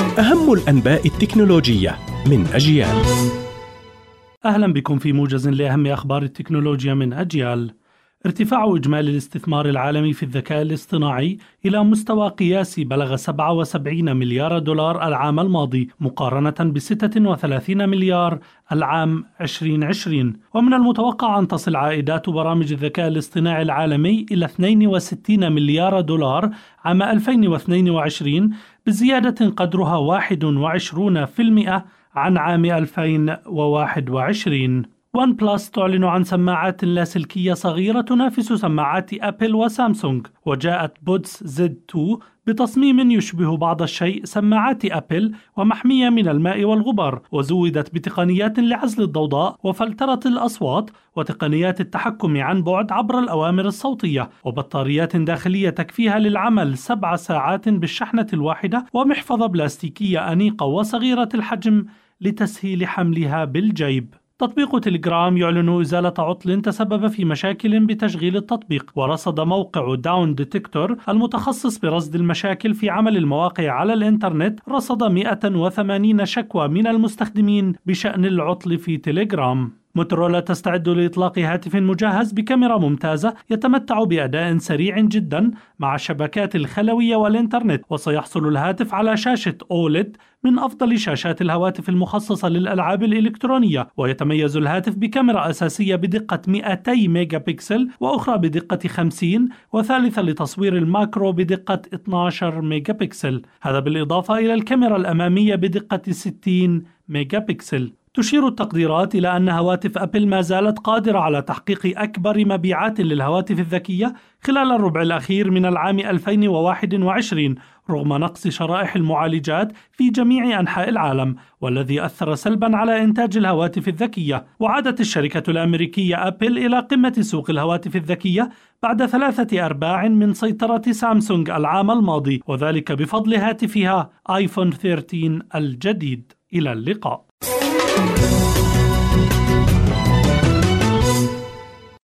أهم الأنباء التكنولوجية من أجيال. أهلا بكم في موجز لأهم أخبار التكنولوجيا من أجيال. ارتفاع إجمالي الاستثمار العالمي في الذكاء الاصطناعي إلى مستوى قياسي بلغ 77 مليار دولار العام الماضي مقارنة ب 36 مليار العام 2020 ومن المتوقع أن تصل عائدات برامج الذكاء الاصطناعي العالمي إلى 62 مليار دولار عام 2022 بزيادة قدرها 21% عن عام 2021 ون بلس تعلن عن سماعات لاسلكية صغيرة تنافس سماعات أبل وسامسونج وجاءت Buds Z 2 بتصميم يشبه بعض الشيء سماعات أبل ومحمية من الماء والغبار وزودت بتقنيات لعزل الضوضاء وفلترة الأصوات وتقنيات التحكم عن بعد عبر الأوامر الصوتية وبطاريات داخلية تكفيها للعمل سبع ساعات بالشحنة الواحدة ومحفظة بلاستيكية أنيقة وصغيرة الحجم لتسهيل حملها بالجيب. تطبيق تليجرام يعلن إزالة عطل تسبب في مشاكل بتشغيل التطبيق ورصد موقع Downdetector المتخصص برصد المشاكل في عمل المواقع على الإنترنت رصد 180 شكوى من المستخدمين بشأن العطل في تليجرام. موتورولا تستعد لإطلاق هاتف مجهز بكاميرا ممتازة يتمتع بأداء سريع جدا مع الشبكات الخلوية والإنترنت وسيحصل الهاتف على شاشة OLED من أفضل شاشات الهواتف المخصصة للألعاب الإلكترونية ويتميز الهاتف بكاميرا أساسية بدقة 200 ميجا بكسل وأخرى بدقة 50 وثالثة لتصوير ال macro بدقة 12 ميجا بكسل هذا بالإضافة إلى الكاميرا الأمامية بدقة 60 ميجا بكسل تشير التقديرات إلى أن هواتف أبل ما زالت قادرة على تحقيق أكبر مبيعات للهواتف الذكية خلال الربع الأخير من العام 2021 رغم نقص شرائح المعالجات في جميع أنحاء العالم والذي أثر سلبا على إنتاج الهواتف الذكية. وعادت الشركة الأمريكية أبل إلى قمة سوق الهواتف الذكية بعد ثلاثة أرباع من سيطرة سامسونج العام الماضي وذلك بفضل هاتفها آيفون 13 الجديد. إلى اللقاء.